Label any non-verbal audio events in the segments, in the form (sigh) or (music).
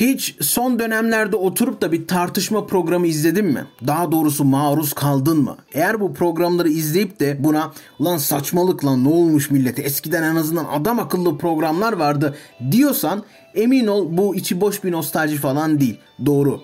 Hiç son dönemlerde oturup da bir tartışma programı izledin mi? Daha doğrusu maruz kaldın mı? Eğer bu programları izleyip de buna lan saçmalık lan ne olmuş millete eskiden en azından adam akıllı programlar vardı diyorsan emin ol bu içi boş bir nostalji falan değil. Doğru.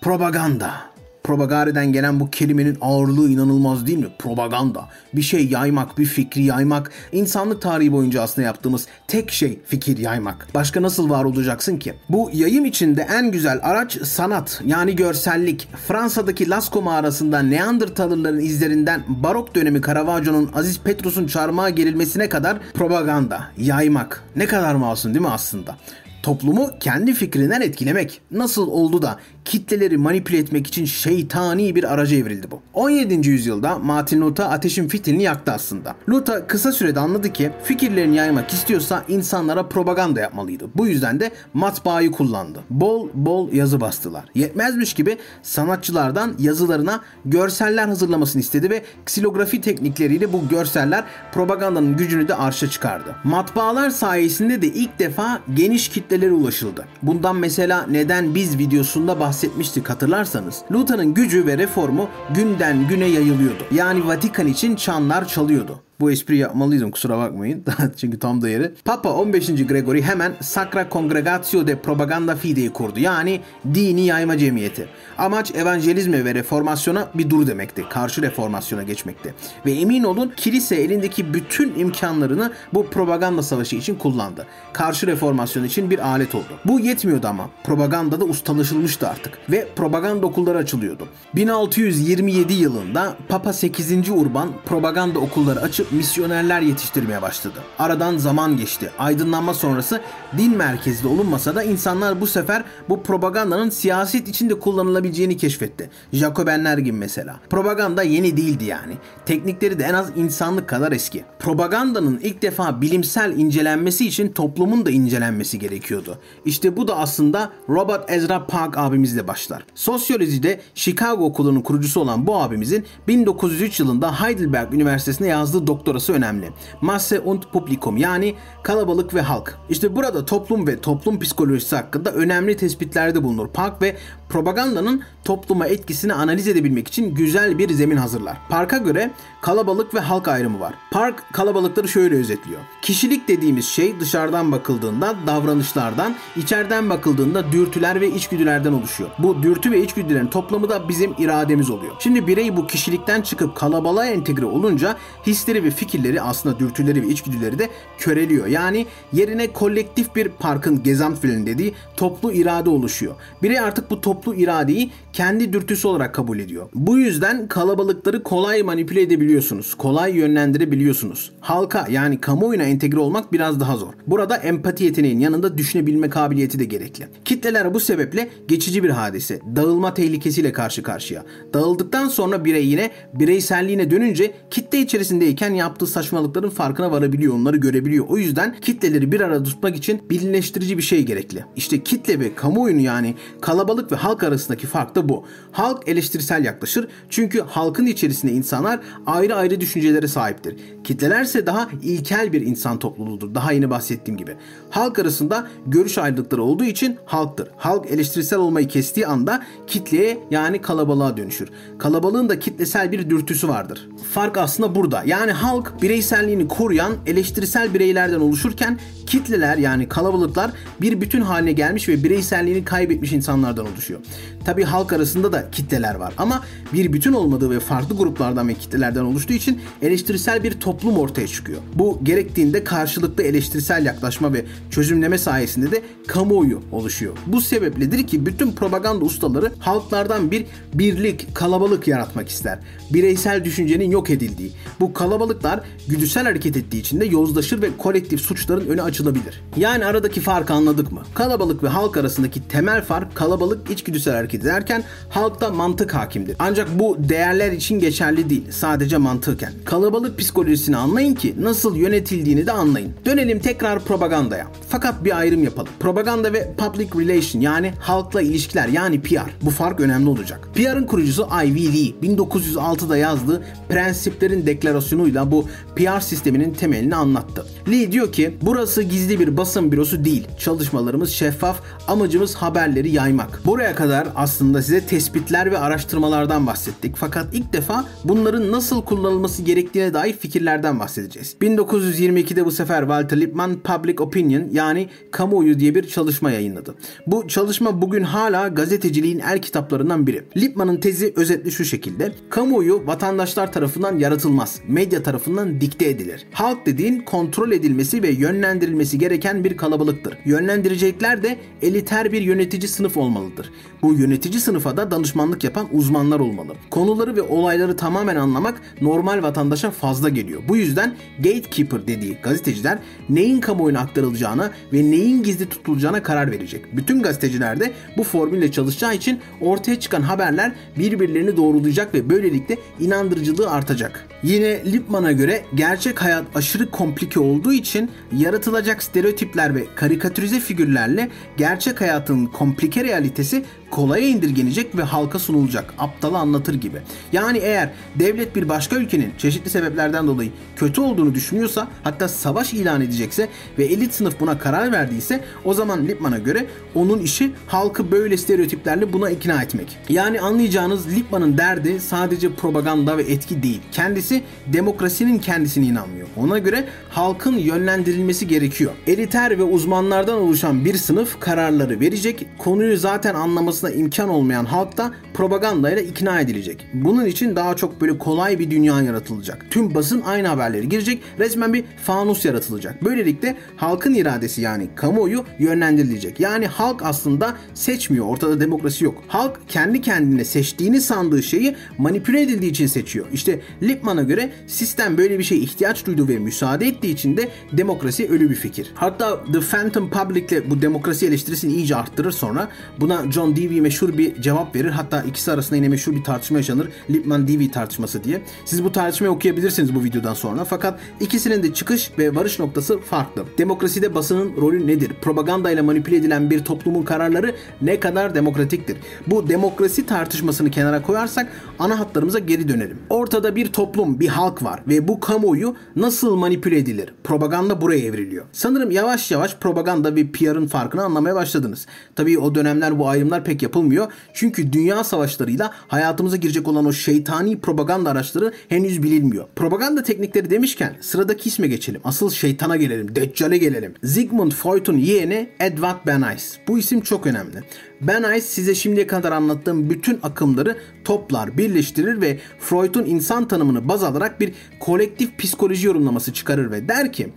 Propaganda. Propagandadan gelen bu kelimenin ağırlığı inanılmaz değil mi? Propaganda. Bir şey yaymak, bir fikri yaymak. İnsanlık tarihi boyunca aslında yaptığımız tek şey fikir yaymak. Başka nasıl var olacaksın ki? Bu yayım içinde en güzel araç sanat yani görsellik. Fransa'daki Lascaux mağarasında Neandertalırların izlerinden barok dönemi Caravaggio'nun Aziz Petrus'un çarmıha gerilmesine kadar propaganda, yaymak. Ne kadar masum değil mi aslında? Toplumu kendi fikrinden etkilemek. Nasıl oldu da kitleleri manipüle etmek için şeytani bir araca evrildi bu. 17. yüzyılda Martin Luther ateşin fitilini yaktı aslında. Luther kısa sürede anladı ki fikirlerini yaymak istiyorsa insanlara propaganda yapmalıydı. Bu yüzden de matbaayı kullandı. Bol bol yazı bastılar. Yetmezmiş gibi sanatçılardan yazılarına görseller hazırlamasını istedi ve ksilografi teknikleriyle bu görseller propagandanın gücünü de arşa çıkardı. Matbaalar sayesinde de ilk defa geniş kitlelere ulaşıldı. Bundan mesela neden biz videosunda bahsetmiştik hatırlarsanız. Luther'ın gücü ve reformu günden güne yayılıyordu. Yani Vatikan için çanlar çalıyordu. Bu espri yapmalıydım kusura bakmayın. (laughs) Çünkü tam da yeri. Papa 15. Gregory hemen Sacra Congregatio de Propaganda Fide'yi kurdu. Yani dini yayma cemiyeti. Amaç evangelizme ve reformasyona bir dur demekti. Karşı reformasyona geçmekti. Ve emin olun kilise elindeki bütün imkanlarını bu propaganda savaşı için kullandı. Karşı reformasyon için bir alet oldu. Bu yetmiyordu ama. Propagandada ustalaşılmıştı artık. Ve propaganda okulları açılıyordu. 1627 yılında Papa 8. Urban propaganda okulları açıp misyonerler yetiştirmeye başladı. Aradan zaman geçti. Aydınlanma sonrası din merkezli olunmasa da insanlar bu sefer bu propagandanın siyaset içinde kullanılabileceğini keşfetti. Jacobenler gibi mesela. Propaganda yeni değildi yani. Teknikleri de en az insanlık kadar eski. Propagandanın ilk defa bilimsel incelenmesi için toplumun da incelenmesi gerekiyordu. İşte bu da aslında Robert Ezra Park abimizle başlar. Sosyolojide Chicago okulunun kurucusu olan bu abimizin 1903 yılında Heidelberg Üniversitesi'nde yazdığı doktorası önemli. Masse und Publikum yani kalabalık ve halk. İşte burada toplum ve toplum psikolojisi hakkında önemli tespitlerde bulunur. Park ve propagandanın topluma etkisini analiz edebilmek için güzel bir zemin hazırlar. Park'a göre kalabalık ve halk ayrımı var. Park kalabalıkları şöyle özetliyor. Kişilik dediğimiz şey dışarıdan bakıldığında davranışlardan, içeriden bakıldığında dürtüler ve içgüdülerden oluşuyor. Bu dürtü ve içgüdülerin toplamı da bizim irademiz oluyor. Şimdi birey bu kişilikten çıkıp kalabalığa entegre olunca hisleri ve fikirleri aslında dürtüleri ve içgüdüleri de köreliyor. Yani yerine kolektif bir parkın Gesamtwillen dediği toplu irade oluşuyor. Birey artık bu toplu iradeyi kendi dürtüsü olarak kabul ediyor. Bu yüzden kalabalıkları kolay manipüle edebiliyorsunuz. Kolay yönlendirebiliyorsunuz. Halka yani kamuoyuna entegre olmak biraz daha zor. Burada empati yeteneğinin yanında düşünebilme kabiliyeti de gerekli. Kitleler bu sebeple geçici bir hadise. Dağılma tehlikesiyle karşı karşıya. Dağıldıktan sonra birey yine bireyselliğine dönünce kitle içerisindeyken yaptığı saçmalıkların farkına varabiliyor, onları görebiliyor. O yüzden kitleleri bir arada tutmak için bilinleştirici bir şey gerekli. İşte kitle ve kamuoyunu yani kalabalık ve halk arasındaki fark da bu. Halk eleştirisel yaklaşır çünkü halkın içerisinde insanlar ayrı ayrı düşüncelere sahiptir. Kitlelerse daha ilkel bir insan topluluğudur. Daha yeni bahsettiğim gibi. Halk arasında görüş ayrılıkları olduğu için halktır. Halk eleştirisel olmayı kestiği anda kitleye yani kalabalığa dönüşür. Kalabalığın da kitlesel bir dürtüsü vardır. Fark aslında burada. Yani halk bireyselliğini koruyan eleştirisel bireylerden oluşurken kitleler yani kalabalıklar bir bütün haline gelmiş ve bireyselliğini kaybetmiş insanlardan oluşuyor. Tabi halk arasında da kitleler var ama bir bütün olmadığı ve farklı gruplardan ve kitlelerden oluştuğu için eleştirisel bir toplum ortaya çıkıyor. Bu gerektiğinde karşılıklı eleştirisel yaklaşma ve çözümleme sayesinde de kamuoyu oluşuyor. Bu sebepledir ki bütün propaganda ustaları halklardan bir birlik, kalabalık yaratmak ister. Bireysel düşüncenin yok edildiği. Bu kalabalıklar güdüsel hareket ettiği için de yozlaşır ve kolektif suçların önü açılabilir. Yani aradaki farkı anladık mı? Kalabalık ve halk arasındaki temel fark kalabalık iç içgüdüsel hareket ederken halkta mantık hakimdir. Ancak bu değerler için geçerli değil. Sadece mantıken. Kalabalık psikolojisini anlayın ki nasıl yönetildiğini de anlayın. Dönelim tekrar propagandaya. Fakat bir ayrım yapalım. Propaganda ve public relation yani halkla ilişkiler yani PR. Bu fark önemli olacak. PR'ın kurucusu Lee 1906'da yazdığı prensiplerin deklarasyonuyla bu PR sisteminin temelini anlattı. Lee diyor ki burası gizli bir basın bürosu değil. Çalışmalarımız şeffaf, amacımız haberleri yaymak. Buraya kadar aslında size tespitler ve araştırmalardan bahsettik. Fakat ilk defa bunların nasıl kullanılması gerektiğine dair fikirlerden bahsedeceğiz. 1922'de bu sefer Walter Lippmann Public Opinion yani kamuoyu diye bir çalışma yayınladı. Bu çalışma bugün hala gazeteciliğin el kitaplarından biri. Lippmann'ın tezi özetli şu şekilde. Kamuoyu vatandaşlar tarafından yaratılmaz. Medya tarafından dikte edilir. Halk dediğin kontrol edilmesi ve yönlendirilmesi gereken bir kalabalıktır. Yönlendirecekler de eliter bir yönetici sınıf olmalıdır. Bu yönetici sınıfa da danışmanlık yapan uzmanlar olmalı. Konuları ve olayları tamamen anlamak normal vatandaşa fazla geliyor. Bu yüzden gatekeeper dediği gazeteciler neyin kamuoyuna aktarılacağına ve neyin gizli tutulacağına karar verecek. Bütün gazeteciler de bu formülle çalışacağı için ortaya çıkan haberler birbirlerini doğrulayacak ve böylelikle inandırıcılığı artacak. Yine Lippmann'a göre gerçek hayat aşırı komplike olduğu için yaratılacak stereotipler ve karikatürize figürlerle gerçek hayatın komplike realitesi kolaya indirgenecek ve halka sunulacak. Aptala anlatır gibi. Yani eğer devlet bir başka ülkenin çeşitli sebeplerden dolayı kötü olduğunu düşünüyorsa hatta savaş ilan edecekse ve elit sınıf buna karar verdiyse o zaman Lippmann'a göre onun işi halkı böyle stereotiplerle buna ikna etmek. Yani anlayacağınız Lippmann'ın derdi sadece propaganda ve etki değil. Kendisi demokrasinin kendisine inanmıyor. Ona göre halkın yönlendirilmesi gerekiyor. Eliter ve uzmanlardan oluşan bir sınıf kararları verecek. Konuyu zaten anlaması anlamasına imkan olmayan halk da propagandayla ikna edilecek. Bunun için daha çok böyle kolay bir dünya yaratılacak. Tüm basın aynı haberleri girecek. Resmen bir fanus yaratılacak. Böylelikle halkın iradesi yani kamuoyu yönlendirilecek. Yani halk aslında seçmiyor. Ortada demokrasi yok. Halk kendi kendine seçtiğini sandığı şeyi manipüle edildiği için seçiyor. İşte Lippmann'a göre sistem böyle bir şeye ihtiyaç duydu ve müsaade ettiği için de demokrasi ölü bir fikir. Hatta The Phantom Public'le bu demokrasi eleştirisini iyice arttırır sonra buna John Dewey meşhur bir cevap verir. Hatta ikisi arasında yine meşhur bir tartışma yaşanır. Lippmann Dewey tartışması diye. Siz bu tartışmayı okuyabilirsiniz bu videodan sonra. Fakat ikisinin de çıkış ve varış noktası farklı. Demokraside basının rolü nedir? Propaganda ile manipüle edilen bir toplumun kararları ne kadar demokratiktir? Bu demokrasi tartışmasını kenara koyarsak ana hatlarımıza geri dönelim. Ortada bir toplum, bir halk var ve bu kamuoyu nasıl manipüle edilir? Propaganda buraya evriliyor. Sanırım yavaş yavaş propaganda ve PR'ın farkını anlamaya başladınız. Tabii o dönemler bu ayrımlar pek yapılmıyor. Çünkü dünya savaşlarıyla hayatımıza girecek olan o şeytani propaganda araçları henüz bilinmiyor. Propaganda teknikleri demişken sıradaki isme geçelim. Asıl şeytana gelelim. Deccale gelelim. Sigmund Freud'un yeğeni Edward Bernays. Bu isim çok önemli. Bernays size şimdiye kadar anlattığım bütün akımları toplar, birleştirir ve Freud'un insan tanımını baz alarak bir kolektif psikoloji yorumlaması çıkarır ve der ki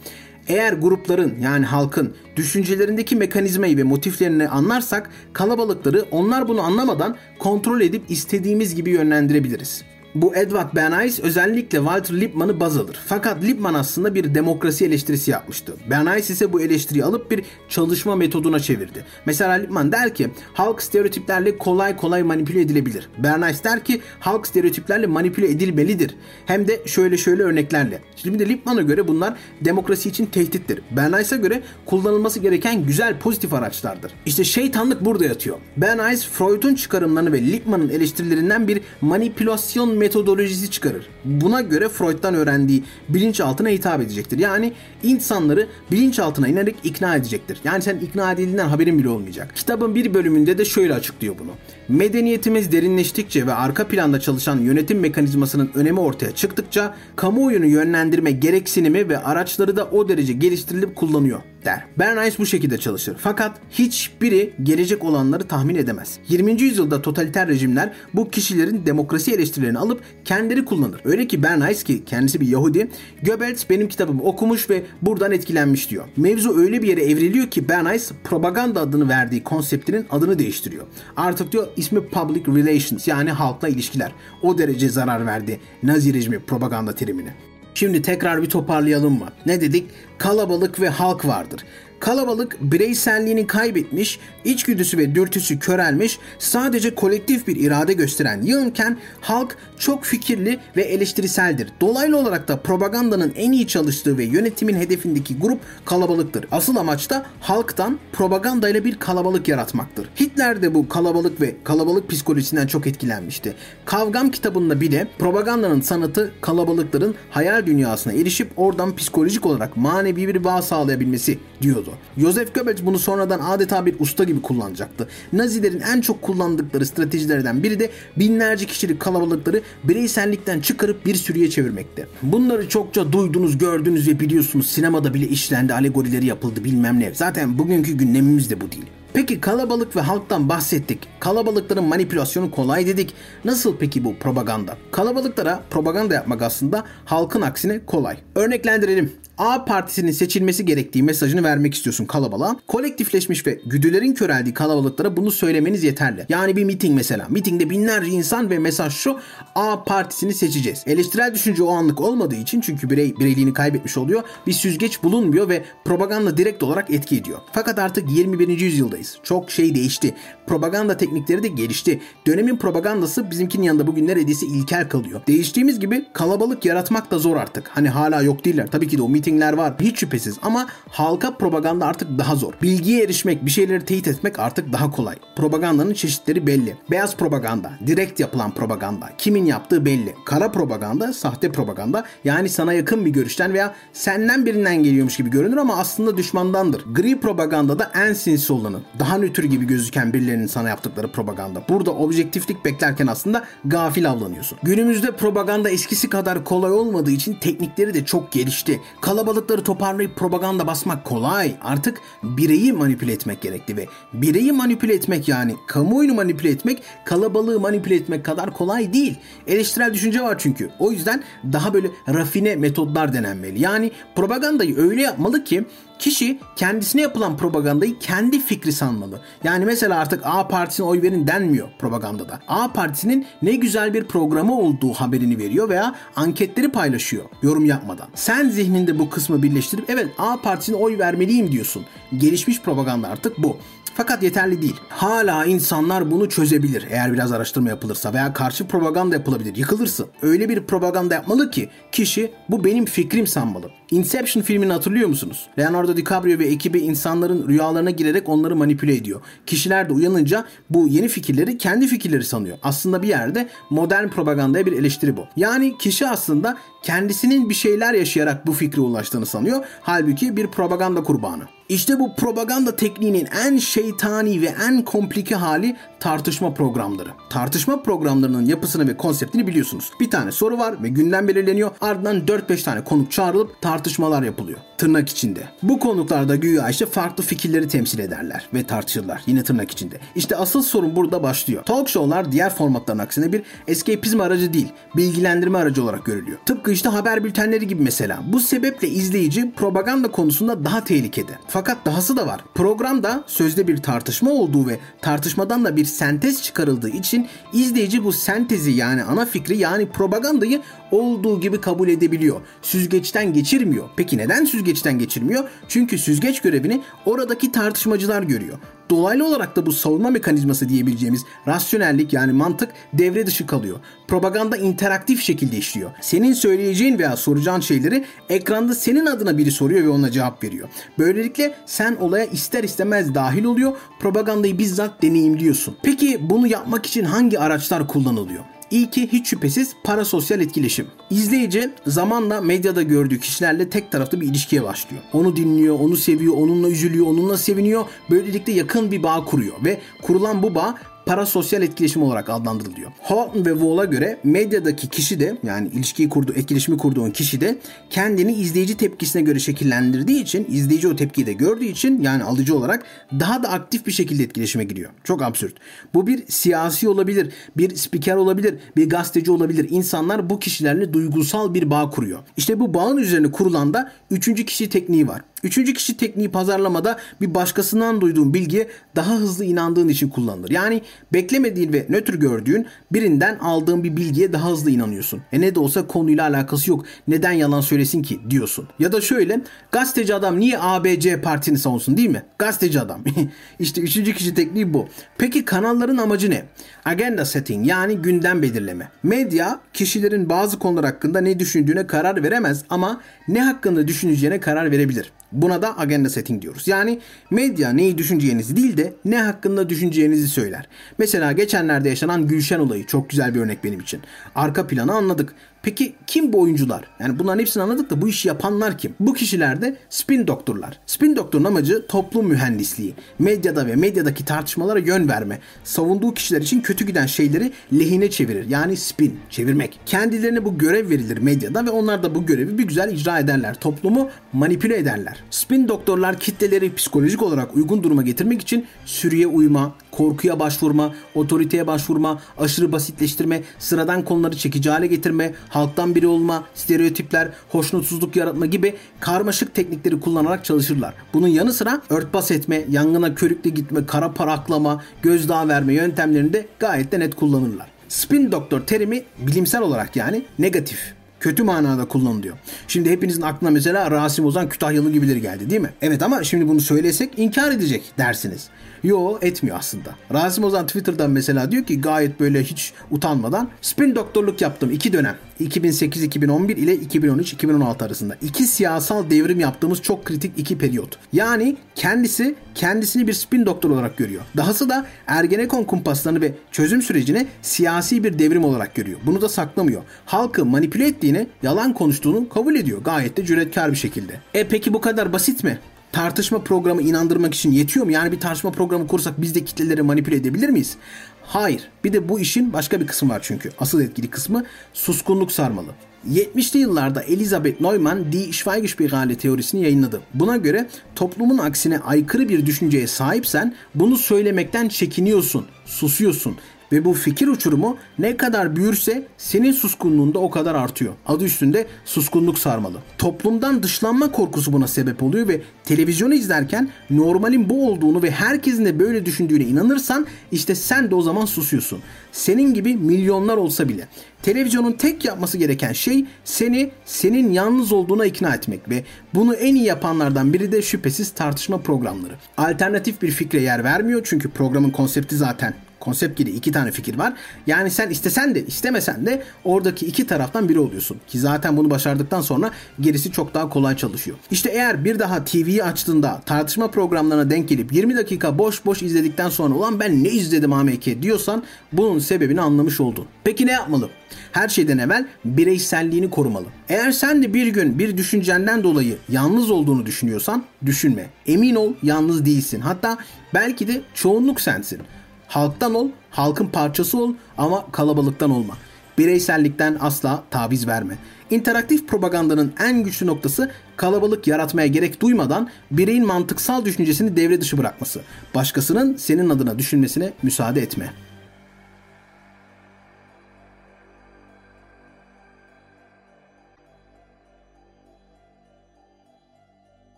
eğer grupların yani halkın düşüncelerindeki mekanizmayı ve motiflerini anlarsak kalabalıkları onlar bunu anlamadan kontrol edip istediğimiz gibi yönlendirebiliriz. Bu Edward Bernays özellikle Walter Lippmann'ı baz alır. Fakat Lippmann aslında bir demokrasi eleştirisi yapmıştı. Bernays ise bu eleştiriyi alıp bir çalışma metoduna çevirdi. Mesela Lippmann der ki halk stereotiplerle kolay kolay manipüle edilebilir. Bernays der ki halk stereotiplerle manipüle edilmelidir. Hem de şöyle şöyle örneklerle. Şimdi de Lippmann'a göre bunlar demokrasi için tehdittir. Bernays'a göre kullanılması gereken güzel pozitif araçlardır. İşte şeytanlık burada yatıyor. Bernays Freud'un çıkarımlarını ve Lippmann'ın eleştirilerinden bir manipülasyon metodolojisi çıkarır. Buna göre Freud'dan öğrendiği bilinçaltına hitap edecektir. Yani insanları bilinçaltına inerek ikna edecektir. Yani sen ikna edildiğinden haberin bile olmayacak. Kitabın bir bölümünde de şöyle açıklıyor bunu. Medeniyetimiz derinleştikçe ve arka planda çalışan yönetim mekanizmasının önemi ortaya çıktıkça kamuoyunu yönlendirme gereksinimi ve araçları da o derece geliştirilip kullanıyor der. Bernays bu şekilde çalışır. Fakat hiçbiri gelecek olanları tahmin edemez. 20. yüzyılda totaliter rejimler bu kişilerin demokrasi eleştirilerini alıp kendileri kullanır. Öyle ki Bernays ki kendisi bir Yahudi, Goebbels benim kitabımı okumuş ve buradan etkilenmiş diyor. Mevzu öyle bir yere evriliyor ki Bernays propaganda adını verdiği konseptinin adını değiştiriyor. Artık diyor ismi public relations yani halkla ilişkiler. O derece zarar verdi Nazi rejimi propaganda terimini. Şimdi tekrar bir toparlayalım mı? Ne dedik? Kalabalık ve halk vardır. Kalabalık bireyselliğini kaybetmiş, içgüdüsü ve dürtüsü körelmiş, sadece kolektif bir irade gösteren yığınken halk çok fikirli ve eleştiriseldir. Dolaylı olarak da propagandanın en iyi çalıştığı ve yönetimin hedefindeki grup kalabalıktır. Asıl amaç da halktan propagandayla bir kalabalık yaratmaktır. Hitler de bu kalabalık ve kalabalık psikolojisinden çok etkilenmişti. Kavgam kitabında bile propagandanın sanatı kalabalıkların hayal dünyasına erişip oradan psikolojik olarak manevi bir bağ sağlayabilmesi diyordu. Joseph Goebbels bunu sonradan adeta bir usta gibi kullanacaktı. Nazilerin en çok kullandıkları stratejilerden biri de binlerce kişilik kalabalıkları bireysellikten çıkarıp bir sürüye çevirmekte. Bunları çokça duydunuz, gördünüz ve biliyorsunuz sinemada bile işlendi, alegorileri yapıldı bilmem ne. Zaten bugünkü gündemimiz de bu değil. Peki kalabalık ve halktan bahsettik. Kalabalıkların manipülasyonu kolay dedik. Nasıl peki bu propaganda? Kalabalıklara propaganda yapmak aslında halkın aksine kolay. Örneklendirelim. A partisinin seçilmesi gerektiği mesajını vermek istiyorsun kalabalığa. Kolektifleşmiş ve güdülerin köreldiği kalabalıklara bunu söylemeniz yeterli. Yani bir miting mesela. Mitingde binlerce insan ve mesaj şu. A partisini seçeceğiz. Eleştirel düşünce o anlık olmadığı için çünkü birey bireyliğini kaybetmiş oluyor. Bir süzgeç bulunmuyor ve propaganda direkt olarak etki ediyor. Fakat artık 21. yüzyıldayız. Çok şey değişti. Propaganda teknikleri de gelişti. Dönemin propagandası bizimkinin yanında bugün neredeyse ilkel kalıyor. Değiştiğimiz gibi kalabalık yaratmak da zor artık. Hani hala yok değiller. Tabii ki de o mitingler var hiç şüphesiz ama halka propaganda artık daha zor. Bilgiye erişmek, bir şeyleri teyit etmek artık daha kolay. Propagandanın çeşitleri belli. Beyaz propaganda, direkt yapılan propaganda, kimin yaptığı belli. Kara propaganda, sahte propaganda yani sana yakın bir görüşten veya senden birinden geliyormuş gibi görünür ama aslında düşmandandır. Gri propaganda da en sinsi olanı. Daha nötr gibi gözüken birilerinin sana yaptıkları propaganda. Burada objektiflik beklerken aslında gafil avlanıyorsun. Günümüzde propaganda eskisi kadar kolay olmadığı için teknikleri de çok gelişti. Kalabalıkları toparlayıp propaganda basmak kolay. Artık bireyi manipüle etmek gerekli ve bireyi manipüle etmek yani kamuoyunu manipüle etmek kalabalığı manipüle etmek kadar kolay değil. Eleştirel düşünce var çünkü. O yüzden daha böyle rafine metodlar denenmeli. Yani propagandayı öyle yapmalı ki Kişi kendisine yapılan propagandayı kendi fikri sanmalı. Yani mesela artık A partisine oy verin denmiyor propagandada. A partisinin ne güzel bir programı olduğu haberini veriyor veya anketleri paylaşıyor yorum yapmadan. Sen zihninde bu kısmı birleştirip evet A partisine oy vermeliyim diyorsun. Gelişmiş propaganda artık bu. Fakat yeterli değil. Hala insanlar bunu çözebilir eğer biraz araştırma yapılırsa veya karşı propaganda yapılabilir. Yıkılırsın. Öyle bir propaganda yapmalı ki kişi bu benim fikrim sanmalı. Inception filmini hatırlıyor musunuz? Leonardo DiCaprio ve ekibi insanların rüyalarına girerek onları manipüle ediyor. Kişiler de uyanınca bu yeni fikirleri kendi fikirleri sanıyor. Aslında bir yerde modern propagandaya bir eleştiri bu. Yani kişi aslında kendisinin bir şeyler yaşayarak bu fikre ulaştığını sanıyor. Halbuki bir propaganda kurbanı. İşte bu propaganda tekniğinin en şeytani ve en komplike hali tartışma programları. Tartışma programlarının yapısını ve konseptini biliyorsunuz. Bir tane soru var ve gündem belirleniyor. Ardından 4-5 tane konuk çağrılıp tartışmalar yapılıyor. Tırnak içinde. Bu konuklarda güya işte farklı fikirleri temsil ederler ve tartışırlar. Yine tırnak içinde. İşte asıl sorun burada başlıyor. Talk show'lar diğer formatların aksine bir escapizm aracı değil, bilgilendirme aracı olarak görülüyor. Tıpkı işte haber bültenleri gibi mesela. Bu sebeple izleyici propaganda konusunda daha tehlikede. Fakat dahası da var. Programda sözde bir tartışma olduğu ve tartışmadan da bir sentez çıkarıldığı için izleyici bu sentezi yani ana fikri yani propagandayı olduğu gibi kabul edebiliyor. Süzgeçten geçirmiyor. Peki neden süzgeçten geçirmiyor? Çünkü süzgeç görevini oradaki tartışmacılar görüyor. Dolaylı olarak da bu savunma mekanizması diyebileceğimiz rasyonellik yani mantık devre dışı kalıyor. Propaganda interaktif şekilde işliyor. Senin söyleyeceğin veya soracağın şeyleri ekranda senin adına biri soruyor ve ona cevap veriyor. Böylelikle sen olaya ister istemez dahil oluyor. Propagandayı bizzat deneyimliyorsun. Peki bunu yapmak için hangi araçlar kullanılıyor? İlki hiç şüphesiz parasosyal etkileşim. İzleyici zamanla medyada gördüğü kişilerle tek taraflı bir ilişkiye başlıyor. Onu dinliyor, onu seviyor, onunla üzülüyor, onunla seviniyor. Böylelikle yakın bir bağ kuruyor ve kurulan bu bağ parasosyal etkileşim olarak adlandırılıyor. Houghton ve Wall'a göre medyadaki kişi de yani ilişkiyi kurduğu, etkileşimi kurduğun kişi de kendini izleyici tepkisine göre şekillendirdiği için, izleyici o tepkiyi de gördüğü için yani alıcı olarak daha da aktif bir şekilde etkileşime giriyor. Çok absürt. Bu bir siyasi olabilir, bir spiker olabilir, bir gazeteci olabilir. İnsanlar bu kişilerle duygusal bir bağ kuruyor. İşte bu bağın üzerine kurulan da üçüncü kişi tekniği var. Üçüncü kişi tekniği pazarlamada bir başkasından duyduğun bilgiye daha hızlı inandığın için kullanılır. Yani Beklemediğin ve nötr gördüğün birinden aldığın bir bilgiye daha hızlı inanıyorsun. E ne de olsa konuyla alakası yok. Neden yalan söylesin ki diyorsun. Ya da şöyle gazeteci adam niye ABC partini savunsun değil mi? Gazeteci adam. (laughs) işte üçüncü kişi tekniği bu. Peki kanalların amacı ne? Agenda setting yani gündem belirleme. Medya kişilerin bazı konular hakkında ne düşündüğüne karar veremez ama ne hakkında düşüneceğine karar verebilir. Buna da agenda setting diyoruz. Yani medya neyi düşüneceğinizi değil de ne hakkında düşüneceğinizi söyler. Mesela geçenlerde yaşanan Gülşen olayı çok güzel bir örnek benim için. Arka planı anladık. Peki kim bu oyuncular? Yani bunların hepsini anladık da bu işi yapanlar kim? Bu kişiler de spin doktorlar. Spin doktorun amacı toplum mühendisliği. Medyada ve medyadaki tartışmalara yön verme. Savunduğu kişiler için kötü giden şeyleri lehine çevirir. Yani spin, çevirmek. Kendilerine bu görev verilir medyada ve onlar da bu görevi bir güzel icra ederler. Toplumu manipüle ederler. Spin doktorlar kitleleri psikolojik olarak uygun duruma getirmek için sürüye uyma, korkuya başvurma, otoriteye başvurma, aşırı basitleştirme, sıradan konuları çekici hale getirme, halktan biri olma, stereotipler, hoşnutsuzluk yaratma gibi karmaşık teknikleri kullanarak çalışırlar. Bunun yanı sıra örtbas etme, yangına körükle gitme, kara para aklama, gözdağı verme yöntemlerini de gayet de net kullanırlar. Spin doktor terimi bilimsel olarak yani negatif kötü manada kullanılıyor. Şimdi hepinizin aklına mesela Rasim Ozan Kütahyalı gibileri geldi değil mi? Evet ama şimdi bunu söylesek inkar edecek dersiniz. Yo etmiyor aslında. Rasim Ozan Twitter'dan mesela diyor ki gayet böyle hiç utanmadan spin doktorluk yaptım iki dönem. 2008-2011 ile 2013-2016 arasında. iki siyasal devrim yaptığımız çok kritik iki periyot. Yani kendisi kendisini bir spin doktor olarak görüyor. Dahası da Ergenekon kumpaslarını ve çözüm sürecini siyasi bir devrim olarak görüyor. Bunu da saklamıyor. Halkı manipüle ettiğini, yalan konuştuğunu kabul ediyor. Gayet de cüretkar bir şekilde. E peki bu kadar basit mi? Tartışma programı inandırmak için yetiyor mu? Yani bir tartışma programı kursak biz de kitleleri manipüle edebilir miyiz? Hayır. Bir de bu işin başka bir kısmı var çünkü. Asıl etkili kısmı suskunluk sarmalı. 70'li yıllarda Elizabeth Neumann Die Schweigespirale teorisini yayınladı. Buna göre toplumun aksine aykırı bir düşünceye sahipsen bunu söylemekten çekiniyorsun, susuyorsun ve bu fikir uçurumu ne kadar büyürse senin suskunluğun da o kadar artıyor. Adı üstünde suskunluk sarmalı. Toplumdan dışlanma korkusu buna sebep oluyor ve televizyonu izlerken normalin bu olduğunu ve herkesin de böyle düşündüğüne inanırsan işte sen de o zaman susuyorsun. Senin gibi milyonlar olsa bile. Televizyonun tek yapması gereken şey seni senin yalnız olduğuna ikna etmek ve bunu en iyi yapanlardan biri de şüphesiz tartışma programları. Alternatif bir fikre yer vermiyor çünkü programın konsepti zaten konsept gibi iki tane fikir var. Yani sen istesen de istemesen de oradaki iki taraftan biri oluyorsun. Ki zaten bunu başardıktan sonra gerisi çok daha kolay çalışıyor. İşte eğer bir daha TV'yi açtığında tartışma programlarına denk gelip 20 dakika boş boş izledikten sonra ulan ben ne izledim AMK diyorsan bunun sebebini anlamış oldun. Peki ne yapmalı? Her şeyden evvel bireyselliğini korumalı. Eğer sen de bir gün bir düşüncenden dolayı yalnız olduğunu düşünüyorsan düşünme. Emin ol yalnız değilsin. Hatta belki de çoğunluk sensin. Halktan ol, halkın parçası ol ama kalabalıktan olma. Bireysellikten asla taviz verme. İnteraktif propagandanın en güçlü noktası kalabalık yaratmaya gerek duymadan bireyin mantıksal düşüncesini devre dışı bırakması. Başkasının senin adına düşünmesine müsaade etme.